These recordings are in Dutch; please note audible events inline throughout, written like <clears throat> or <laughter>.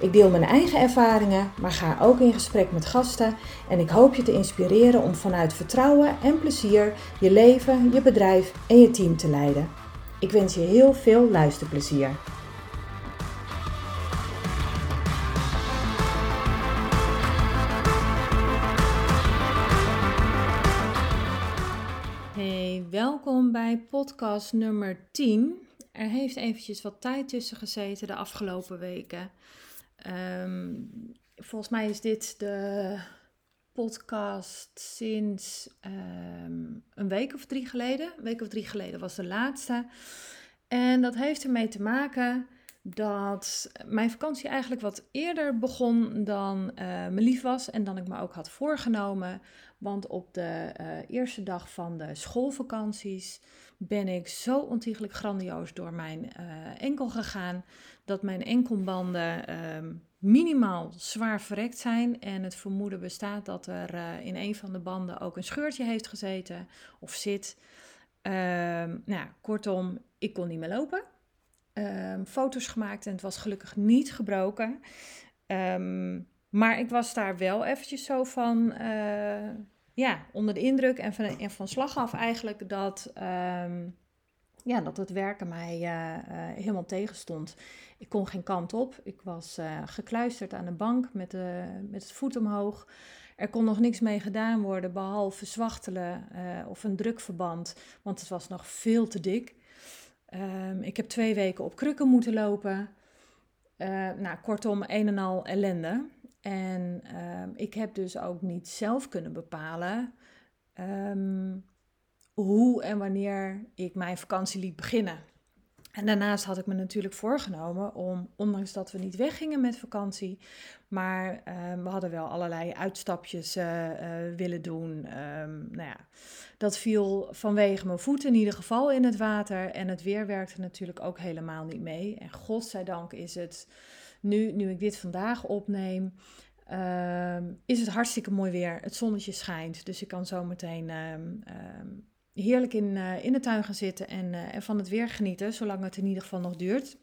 Ik deel mijn eigen ervaringen, maar ga ook in gesprek met gasten en ik hoop je te inspireren om vanuit vertrouwen en plezier je leven, je bedrijf en je team te leiden. Ik wens je heel veel luisterplezier. Hey, welkom bij podcast nummer 10. Er heeft eventjes wat tijd tussen gezeten de afgelopen weken. Ehm, volgens mij is dit de podcast sinds ehm, een week of drie geleden. Een week of drie geleden was de laatste. En dat heeft ermee te maken dat mijn vakantie eigenlijk wat eerder begon dan uh, me lief was en dan ik me ook had voorgenomen. Want op de uh, eerste dag van de schoolvakanties ben ik zo ontiegelijk grandioos door mijn uh, enkel gegaan dat mijn enkelbanden ehm, minimaal zwaar verrekt zijn. En het vermoeden bestaat dat er uh, in een van de banden ook een scheurtje heeft gezeten of zit. Um, nou, kortom, ik kon niet meer lopen. Um, foto's gemaakt en het was gelukkig niet gebroken. Maar ik was daar wel eventjes zo van, uh, ja, onder de indruk en van, van slag af eigenlijk dat ja, dat het werken mij uh, uh, helemaal tegenstond. Ik kon geen kant op. Ik was uh, gekluisterd aan de bank met, de, met het voet omhoog. Er kon nog niks mee gedaan worden behalve zwachtelen of een drukverband, want het was nog veel te dik. Um, ik heb twee weken op krukken moeten lopen. nou, kortom, een en al ellende. En ehm, ik heb dus ook niet zelf kunnen bepalen. Um, hoe en wanneer ik mijn vakantie liet beginnen. En daarnaast had ik me natuurlijk voorgenomen om, ondanks dat we niet weggingen met vakantie, maar uh, we hadden wel allerlei uitstapjes uh, uh, willen doen. Nou ja, dat viel vanwege mijn voeten in ieder geval in het water. En het weer werkte natuurlijk ook helemaal niet mee. En godzijdank is het nu, nu ik dit vandaag opneem, ehm, is het hartstikke mooi weer. Het zonnetje schijnt, dus ik kan zo meteen um, heerlijk in, uh, in de tuin gaan zitten en, uh, en van het weer genieten, zolang het in ieder geval nog duurt.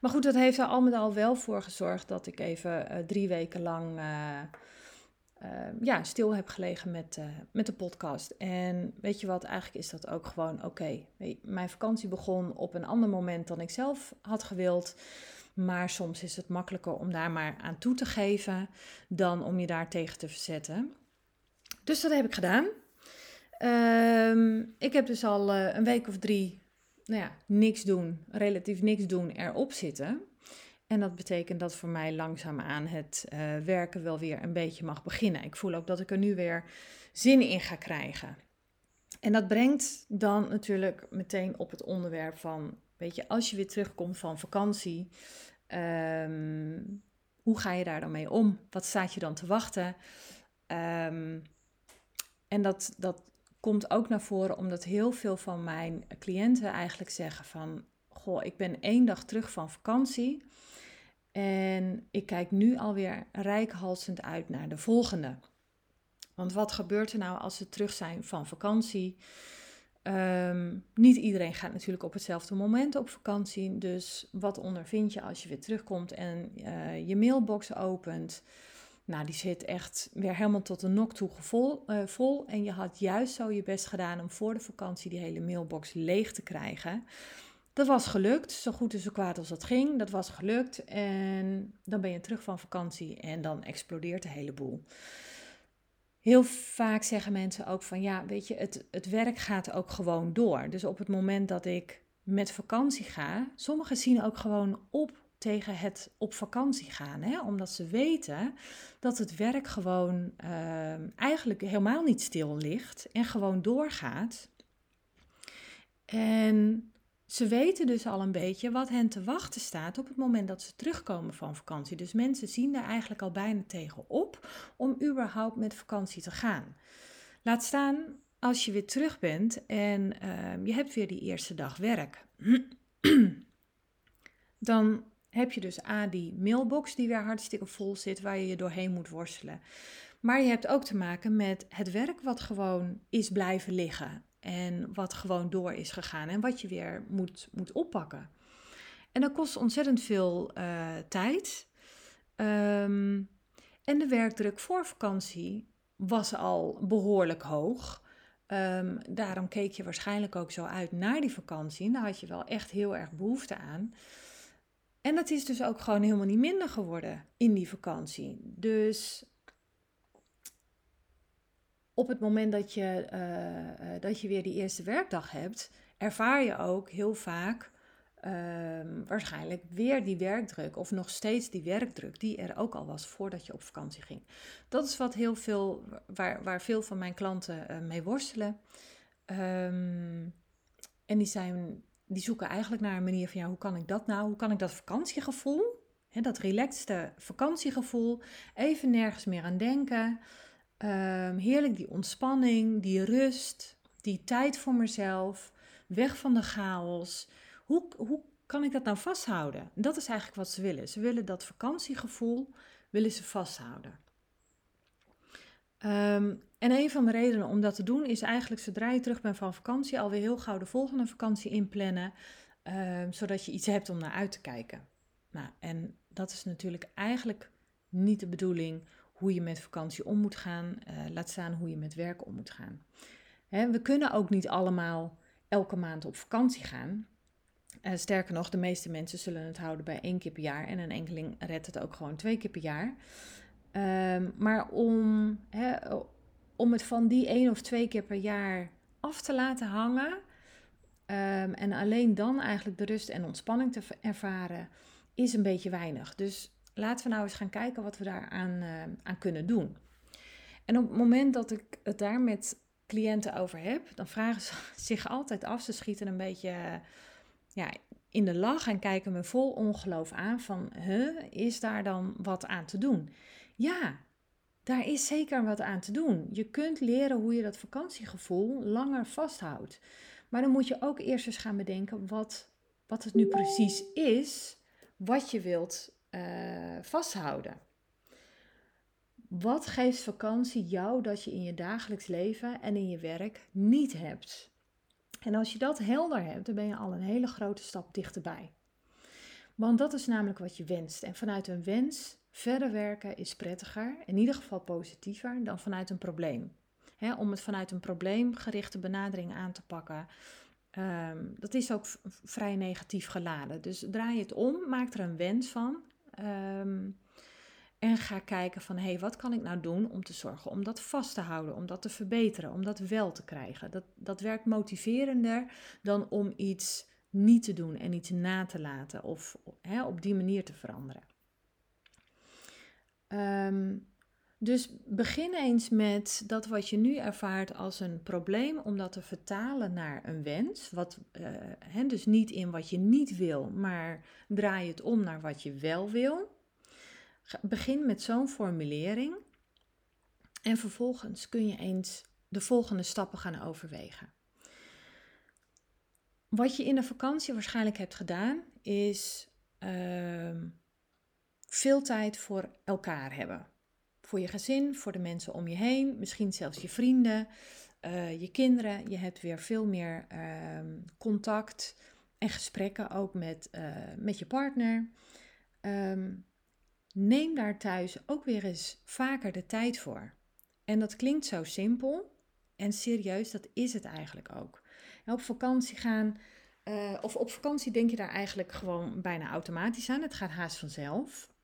Maar goed, dat heeft er al met al wel voor gezorgd dat ik even uh, drie weken lang ja, stil heb gelegen met, met de podcast. En weet je wat, eigenlijk is dat ook gewoon oké. Mijn vakantie begon op een ander moment dan ik zelf had gewild. Maar soms is het makkelijker om daar maar aan toe te geven dan om je daar tegen te verzetten. Dus dat heb ik gedaan. Um, ik heb dus al uh, een week of drie, nou ja, niks doen, relatief niks doen erop zitten. En dat betekent dat voor mij langzaamaan het uh, werken wel weer een beetje mag beginnen. Ik voel ook dat ik er nu weer zin in ga krijgen. En dat brengt dan natuurlijk meteen op het onderwerp van, weet je, als je weer terugkomt van vakantie, um, hoe ga je daar dan mee om? Wat staat je dan te wachten? Um, en dat, dat komt ook naar voren omdat heel veel van mijn cliënten eigenlijk zeggen van, goh, ik ben één dag terug van vakantie en ik kijk nu alweer rijkhalsend uit naar de volgende. Want wat gebeurt er nou als ze terug zijn van vakantie? Um, niet iedereen gaat natuurlijk op hetzelfde moment op vakantie. Dus wat ondervind je als je weer terugkomt en uh, je mailbox opent? Nou, die zit echt weer helemaal tot de nok toe vol, uh, vol. En je had juist zo je best gedaan om voor de vakantie die hele mailbox leeg te krijgen. Dat was gelukt, zo goed en zo kwaad als dat ging. Dat was gelukt. En dan ben je terug van vakantie en dan explodeert de hele boel. Heel vaak zeggen mensen ook van ja, weet je, het, het werk gaat ook gewoon door. Dus op het moment dat ik met vakantie ga, sommigen zien ook gewoon op tegen het op vakantie gaan. Hè? Omdat ze weten dat het werk gewoon uh, eigenlijk helemaal niet stil ligt en gewoon doorgaat. En ze weten dus al een beetje wat hen te wachten staat op het moment dat ze terugkomen van vakantie. Dus mensen zien er eigenlijk al bijna tegen op om überhaupt met vakantie te gaan. Laat staan als je weer terug bent en ehm, je hebt weer die eerste dag werk, <clears throat> dan heb je dus A, die mailbox die weer hartstikke vol zit, waar je je doorheen moet worstelen. Maar je hebt ook te maken met het werk wat gewoon is blijven liggen en wat gewoon door is gegaan en wat je weer moet, moet oppakken. En dat kost ontzettend veel uh, tijd. Um, en de werkdruk voor vakantie was al behoorlijk hoog. Um, daarom keek je waarschijnlijk ook zo uit naar die vakantie. Daar had je wel echt heel erg behoefte aan. En dat is dus ook gewoon helemaal niet minder geworden in die vakantie. Dus op het moment dat je, uh, dat je weer die eerste werkdag hebt, ervaar je ook heel vaak um, waarschijnlijk weer die werkdruk, of nog steeds die werkdruk, die er ook al was voordat je op vakantie ging. Dat is wat heel veel, waar, waar veel van mijn klanten uh, mee worstelen. Um, en die, zijn, die zoeken eigenlijk naar een manier van, ja, hoe kan ik dat nou? Hoe kan ik dat vakantiegevoel, hè, dat relaxte vakantiegevoel, even nergens meer aan denken. Um, heerlijk die ontspanning, die rust, die tijd voor mezelf, weg van de chaos. Hoe, hoe kan ik dat nou vasthouden? Dat is eigenlijk wat ze willen. Ze willen dat vakantiegevoel willen ze vasthouden. Ehm, en een van de redenen om dat te doen is eigenlijk zodra je terug bent van vakantie alweer heel gauw de volgende vakantie inplannen, um, zodat je iets hebt om naar uit te kijken. Nou, en dat is natuurlijk eigenlijk niet de bedoeling hoe je met vakantie om moet gaan, uh, laat staan hoe je met werk om moet gaan. We kunnen ook niet allemaal elke maand op vakantie gaan. Uh, sterker nog, de meeste mensen zullen het houden bij één keer per jaar en een enkeling redt het ook gewoon twee keer per jaar. Um, maar om, om het van die één of twee keer per jaar af te laten hangen um, en alleen dan eigenlijk de rust en ontspanning te ervaren, is een beetje weinig. Dus laten we nou eens gaan kijken wat we daaraan uh, aan kunnen doen. En op het moment dat ik het daar met cliënten over heb, dan vragen ze <laughs> zich altijd af. Ze schieten een beetje ja, in de lach en kijken me vol ongeloof aan van, huh, is daar dan wat aan te doen? Ja, daar is zeker wat aan te doen. Je kunt leren hoe je dat vakantiegevoel langer vasthoudt. Maar dan moet je ook eerst eens gaan bedenken wat, wat het nu precies is wat je wilt uh, vasthouden. Wat geeft vakantie jou dat je in je dagelijks leven en in je werk niet hebt? En als je dat helder hebt, dan ben je al een hele grote stap dichterbij. Want dat is namelijk wat je wenst. En vanuit een wens verder werken is prettiger, in ieder geval positiever, dan vanuit een probleem. om het vanuit een probleemgerichte benadering aan te pakken, ehm, dat is ook vrij negatief geladen. Dus draai het om, maak er een wens van. Ehm, en ga kijken van, hé, hey, wat kan ik nou doen om te zorgen om dat vast te houden, om dat te verbeteren, om dat wel te krijgen. Dat, dat werkt motiverender dan om iets niet te doen en iets na te laten of hè, op die manier te veranderen. Um, dus begin eens met dat wat je nu ervaart als een probleem, om dat te vertalen naar een wens. Wat, uh, dus niet in wat je niet wil, maar draai het om naar wat je wel wil. Begin met zo'n formulering en vervolgens kun je eens de volgende stappen gaan overwegen. Wat je in de vakantie waarschijnlijk hebt gedaan, is uh, veel tijd voor elkaar hebben. Voor je gezin, voor de mensen om je heen, misschien zelfs je vrienden, uh, je kinderen. Je hebt weer veel meer uh, contact en gesprekken ook met, uh, met je partner. Um, neem daar thuis ook weer eens vaker de tijd voor. En dat klinkt zo simpel en serieus, dat is het eigenlijk ook. op vakantie gaan, uh, of op vakantie denk je daar eigenlijk gewoon bijna automatisch aan. Het gaat haast vanzelf.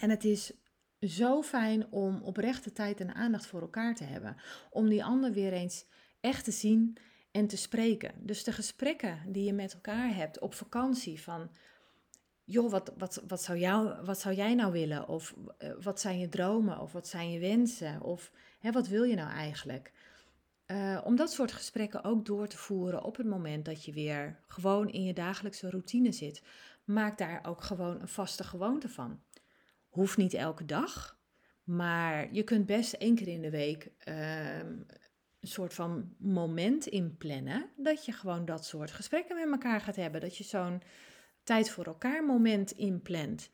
En het is zo fijn om oprechte tijd en aandacht voor elkaar te hebben. Om die ander weer eens echt te zien en te spreken. Dus de gesprekken die je met elkaar hebt op vakantie van joh, wat, wat, wat, zou jou, wat zou jij nou willen? Of uh, wat zijn je dromen? Of wat zijn je wensen? Of hè, wat wil je nou eigenlijk? Uh, om dat soort gesprekken ook door te voeren op het moment dat je weer gewoon in je dagelijkse routine zit. Maak daar ook gewoon een vaste gewoonte van. Hoeft niet elke dag, maar je kunt best één keer in de week uh, een soort van moment inplannen dat je gewoon dat soort gesprekken met elkaar gaat hebben. Dat je zo'n tijd voor elkaar moment inplant.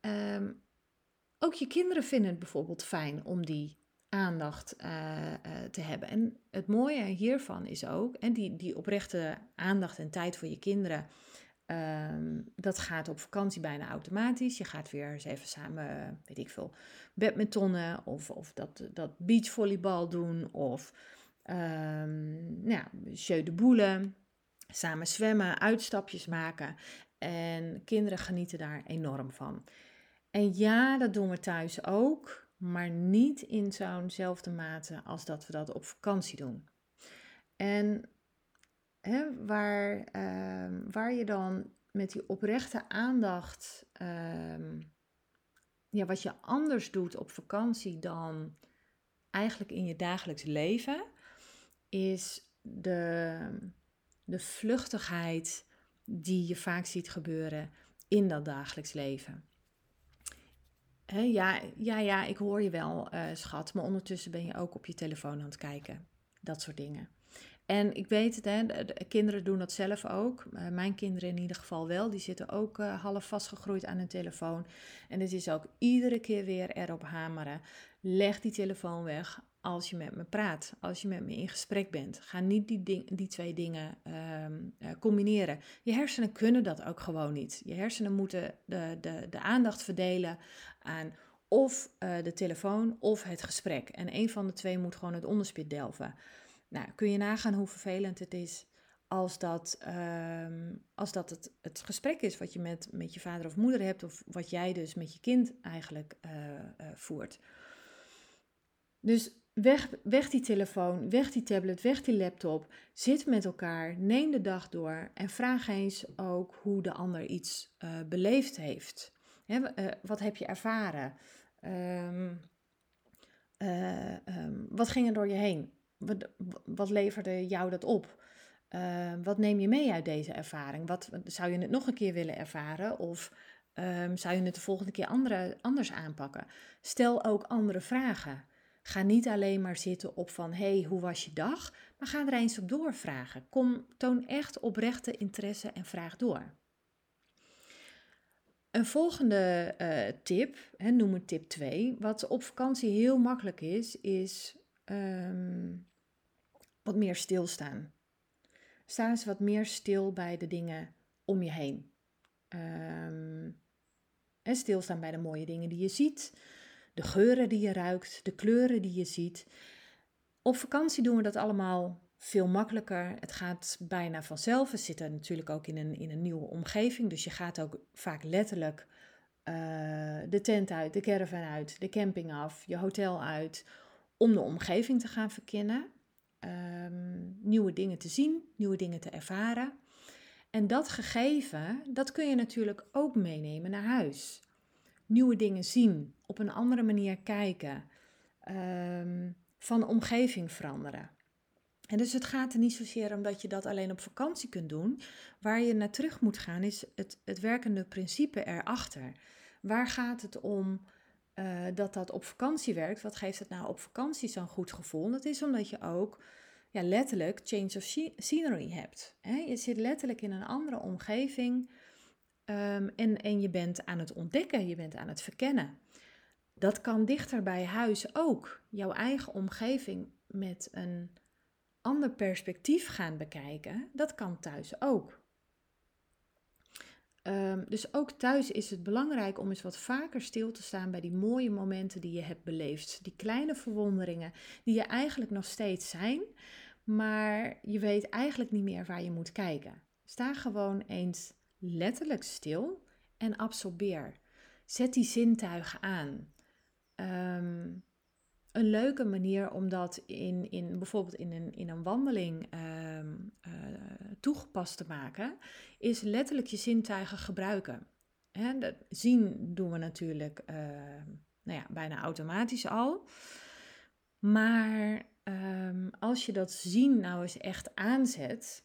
Um, ook je kinderen vinden het bijvoorbeeld fijn om die aandacht uh, uh, te hebben. En het mooie hiervan is ook, en die, die oprechte aandacht en tijd voor je kinderen, um, dat gaat op vakantie bijna automatisch. Je gaat weer eens even samen, weet ik veel, badmintonnen of, of dat, dat beachvolleybal doen of um, nou jeu de samen zwemmen, uitstapjes maken. En kinderen genieten daar enorm van. En ja, dat doen we thuis ook, maar niet in zo'nzelfde mate als dat we dat op vakantie doen. En hè, waar, uh, waar je dan met die oprechte aandacht, uh, ja, wat je anders doet op vakantie dan eigenlijk in je dagelijks leven, is de, de vluchtigheid die je vaak ziet gebeuren in dat dagelijks leven ja, ja, ja, ik hoor je wel, uh, schat. Maar ondertussen ben je ook op je telefoon aan het kijken. Dat soort dingen. En ik weet het, hè, de, kinderen doen dat zelf ook. Uh, mijn kinderen in ieder geval wel. Die zitten ook uh, half vastgegroeid aan hun telefoon. En het is ook iedere keer weer erop hameren. Leg die telefoon weg als je met me praat, als je met me in gesprek bent. Ga niet die, ding, die twee dingen um, uh, combineren. Je hersenen kunnen dat ook gewoon niet. Je hersenen moeten de, de, de aandacht verdelen aan of de telefoon of het gesprek. En een van de twee moet gewoon het onderspit delven. Nou, kun je nagaan hoe vervelend het is als dat, um, als dat het, het gesprek is wat je met, met je vader of moeder hebt, of wat jij dus met je kind eigenlijk uh, voert. Dus Weg, weg die telefoon, weg die tablet, weg die laptop. Zit met elkaar, neem de dag door en vraag eens ook hoe de ander iets uh, beleefd heeft. Wat heb je ervaren? Uh, um, wat ging er door je heen? Wat, wat leverde jou dat op? wat neem je mee uit deze ervaring? Wat, zou je het nog een keer willen ervaren? Of um, zou je het de volgende keer anders aanpakken? Stel ook andere vragen. Ga niet alleen maar zitten op van hey, hoe was je dag? Maar ga er eens op doorvragen. Kom, toon echt oprechte interesse en vraag door. Een volgende uh, tip, hè, noem het tip 2, wat op vakantie heel makkelijk is, is um, wat meer stilstaan. Sta eens wat meer stil bij de dingen om je heen. Um, en stilstaan bij de mooie dingen die je ziet de geuren die je ruikt, de kleuren die je ziet. Op vakantie doen we dat allemaal veel makkelijker. Het gaat bijna vanzelf. We zitten natuurlijk ook in een, in een nieuwe omgeving, dus je gaat ook vaak letterlijk uh, de tent uit, de caravan uit, de camping af, je hotel uit, om de omgeving te gaan verkennen. Um, nieuwe dingen te zien, nieuwe dingen te ervaren. En dat gegeven, dat kun je natuurlijk ook meenemen naar huis nieuwe dingen zien, op een andere manier kijken, um, van de omgeving veranderen. En dus het gaat er niet zozeer om dat je dat alleen op vakantie kunt doen. Waar je naar terug moet gaan is het, het werkende principe erachter. Waar gaat het om uh, dat dat op vakantie werkt? Wat geeft het nou op vakantie zo'n goed gevoel? Dat is omdat je ook ja, letterlijk change of scenery hebt. Hè? Je zit letterlijk in een andere omgeving Um, en, en je bent aan het ontdekken, je bent aan het verkennen. Dat kan dichter bij huis ook. Jouw eigen omgeving met een ander perspectief gaan bekijken, dat kan thuis ook. Um, dus ook thuis is het belangrijk om eens wat vaker stil te staan bij die mooie momenten die je hebt beleefd. Die kleine verwonderingen die er eigenlijk nog steeds zijn, maar je weet eigenlijk niet meer waar je moet kijken. Sta gewoon eens letterlijk stil en absorbeer. Zet die zintuigen aan. Um, een leuke manier om dat in, in bijvoorbeeld in een, in een wandeling um, uh, toegepast te maken, is letterlijk je zintuigen gebruiken. Hè, dat zien doen we natuurlijk uh, nou ja, bijna automatisch al. Maar um, als je dat zien nou eens echt aanzet,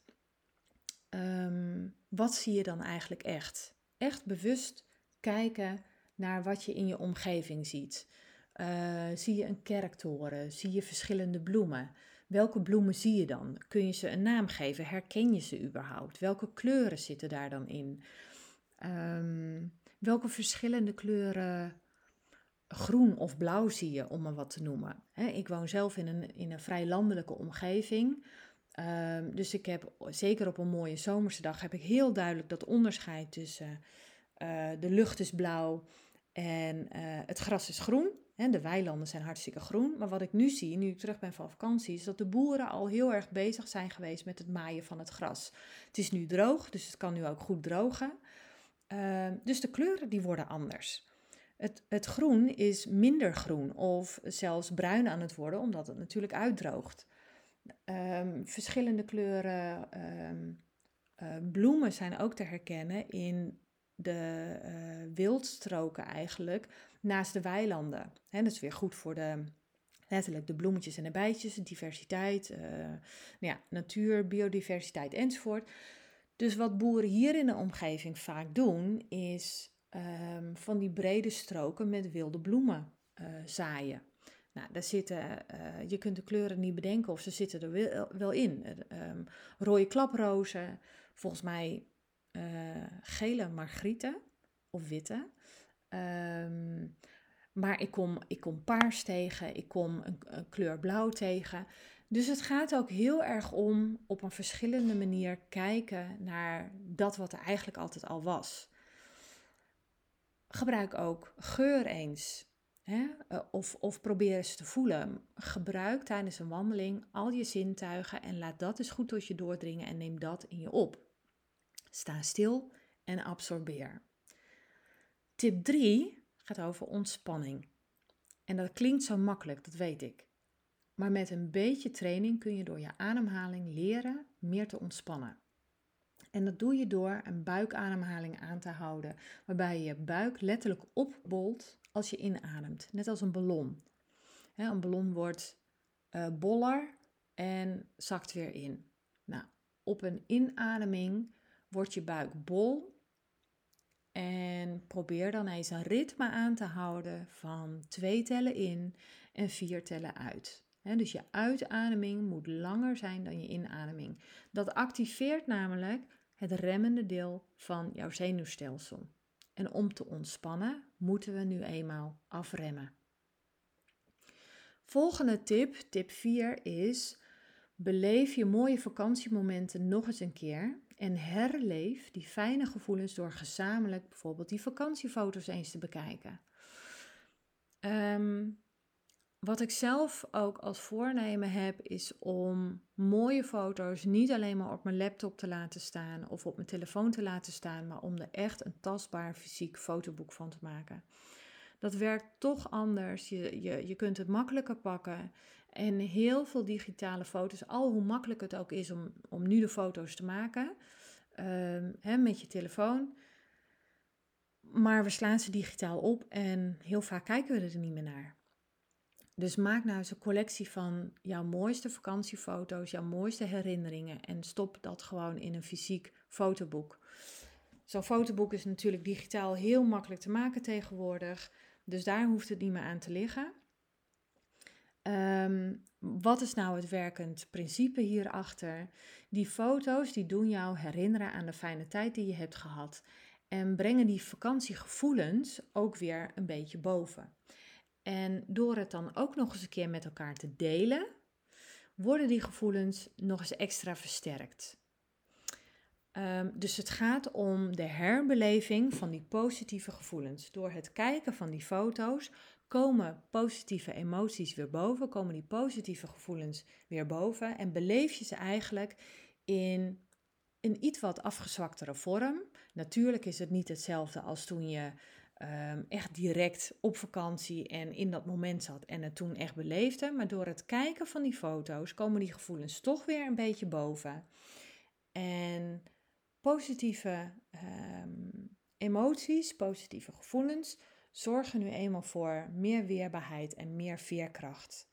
wat zie je dan eigenlijk echt? Echt bewust kijken naar wat je in je omgeving ziet. Uh, zie je een kerktoren? Zie je verschillende bloemen? Welke bloemen zie je dan? Kun je ze een naam geven? Herken je ze überhaupt? Welke kleuren zitten daar dan in? Um, welke verschillende kleuren groen of blauw zie je, om maar wat te noemen? ik woon zelf in een, in een vrij landelijke omgeving. Um, dus ik heb, zeker op een mooie zomerse dag, heb ik heel duidelijk dat onderscheid tussen uh, de lucht is blauw en uh, het gras is groen. De weilanden zijn hartstikke groen. Maar wat ik nu zie, nu ik terug ben van vakantie, is dat de boeren al heel erg bezig zijn geweest met het maaien van het gras. Het is nu droog, dus het kan nu ook goed drogen. Uh, dus de kleuren die worden anders. Het, het groen is minder groen of zelfs bruin aan het worden, omdat het natuurlijk uitdroogt. Um, verschillende kleuren um, uh, bloemen zijn ook te herkennen in de uh, wildstroken eigenlijk naast de weilanden. En dat is weer goed voor de, letterlijk de bloemetjes en de bijtjes, diversiteit, uh, nou ja, natuur, biodiversiteit enzovoort. Dus wat boeren hier in de omgeving vaak doen, is um, van die brede stroken met wilde bloemen uh, zaaien. Nou, daar zitten, je kunt de kleuren niet bedenken of ze zitten er wel, wel in. Um, rode klaprozen, volgens mij uh, gele margrieten of witte. Um, maar ik kom, ik kom paars tegen, ik kom een, een, kleur blauw tegen. Dus het gaat ook heel erg om op een verschillende manier kijken naar dat wat er eigenlijk altijd al was. Gebruik ook geur eens. Hè? Eh, of, of probeer eens te voelen. Gebruik tijdens een wandeling al je zintuigen en laat dat eens goed tot je doordringen en neem dat in je op. Sta stil en absorbeer. Tip 3 gaat over ontspanning. En dat klinkt zo makkelijk, dat weet ik. Maar met een beetje training kun je door je ademhaling leren meer te ontspannen. En dat doe je door een buikademhaling aan te houden, waarbij je buik letterlijk opbolt als je inademt, net als een ballon. een ballon wordt uh, boller en zakt weer in. Nou, op een inademing wordt je buik bol en probeer dan eens een ritme aan te houden van twee tellen in en vier tellen uit. dus je uitademing moet langer zijn dan je inademing. Dat activeert namelijk het remmende deel van jouw zenuwstelsel. En om te ontspannen moeten we nu eenmaal afremmen. Volgende tip, tip 4, is beleef je mooie vakantiemomenten nog eens een keer en herleef die fijne gevoelens door gezamenlijk bijvoorbeeld die vakantiefoto's eens te bekijken. Um, wat ik zelf ook als voornemen heb, is om mooie foto's niet alleen maar op mijn laptop te laten staan of op mijn telefoon te laten staan, maar om er echt een tastbaar fysiek fotoboek van te maken. Dat werkt toch anders. Je, je, je kunt het makkelijker pakken. En heel veel digitale foto's, al hoe makkelijk het ook is om, om nu de foto's te maken um, hè, met je telefoon. Maar we slaan ze digitaal op en heel vaak kijken we er niet meer naar. Dus maak nou eens een collectie van jouw mooiste vakantiefoto's, jouw mooiste herinneringen en stop dat gewoon in een fysiek fotoboek. Zo'n fotoboek is natuurlijk digitaal heel makkelijk te maken tegenwoordig, dus daar hoeft het niet meer aan te liggen. Um, wat is nou het werkend principe hierachter? Die foto's die doen jou herinneren aan de fijne tijd die je hebt gehad en brengen die vakantiegevoelens ook weer een beetje boven. En door het dan ook nog eens een keer met elkaar te delen, worden die gevoelens nog eens extra versterkt. Um, dus het gaat om de herbeleving van die positieve gevoelens. Door het kijken van die foto's komen positieve emoties weer boven, komen die positieve gevoelens weer boven en beleef je ze eigenlijk in een iets wat afgezwaktere vorm. Natuurlijk is het niet hetzelfde als toen je um, echt direct op vakantie en in dat moment zat en het toen echt beleefde. Maar door het kijken van die foto's komen die gevoelens toch weer een beetje boven. En positieve um, emoties, positieve gevoelens zorgen nu eenmaal voor meer weerbaarheid en meer veerkracht.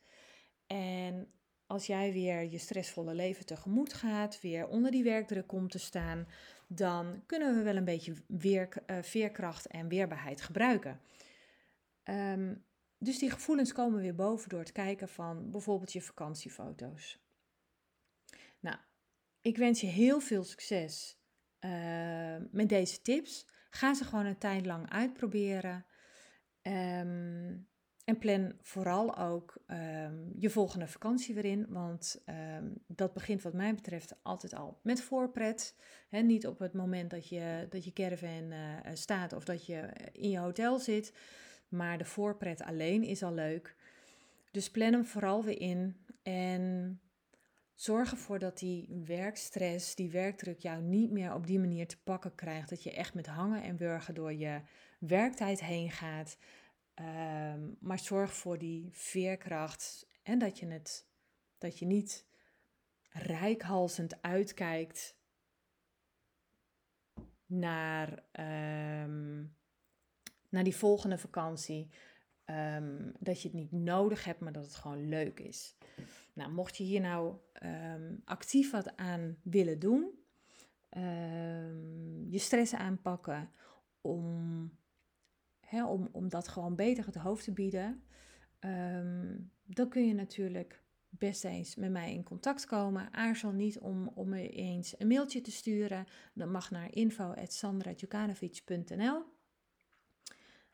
En als jij weer je stressvolle leven tegemoet gaat, weer onder die werkdruk komt te staan, dan kunnen we wel een beetje weer, uh, veerkracht en weerbaarheid gebruiken. Um, dus die gevoelens komen weer boven door het kijken van bijvoorbeeld je vakantiefoto's. Nou, ik wens je heel veel succes uh, met deze tips. Ga ze gewoon een tijd lang uitproberen. Um, en plan vooral ook um, je volgende vakantie weer in, want um, dat begint wat mij betreft altijd al met voorpret. He, niet op het moment dat je, dat je caravan uh, staat of dat je in je hotel zit, maar de voorpret alleen is al leuk. Dus plan hem vooral weer in en zorg ervoor dat die werkstress, die werkdruk jou niet meer op die manier te pakken krijgt. Dat je echt met hangen en wurgen door je werktijd heen gaat. Um, maar zorg voor die veerkracht en dat je, het, dat je niet rijkhalsend uitkijkt naar, um, naar die volgende vakantie. Um, dat je het niet nodig hebt, maar dat het gewoon leuk is. Nou, mocht je hier nou actief wat aan willen doen, je stress aanpakken om om, om dat gewoon beter het hoofd te bieden, um, dan kun je natuurlijk best eens met mij in contact komen. Aarzel niet om, om me eens een mailtje te sturen. Dat mag naar info.sandradjukanovic.nl um,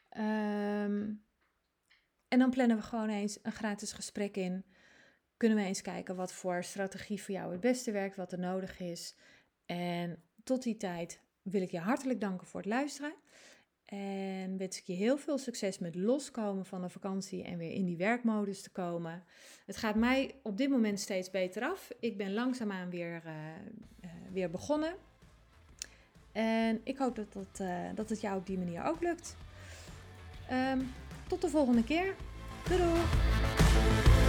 ehm, En dan plannen we gewoon eens een gratis gesprek in. Kunnen we eens kijken wat voor strategie voor jou het beste werkt, wat er nodig is. En tot die tijd wil ik je hartelijk danken voor het luisteren. En wens ik je heel veel succes met loskomen van de vakantie en weer in die werkmodus te komen. Het gaat mij op dit moment steeds beter af. Ik ben langzaamaan weer, uh, uh, weer begonnen. En ik hoop dat, dat, uh, dat het jou op die manier ook lukt. Um, tot de volgende keer. Doei doei!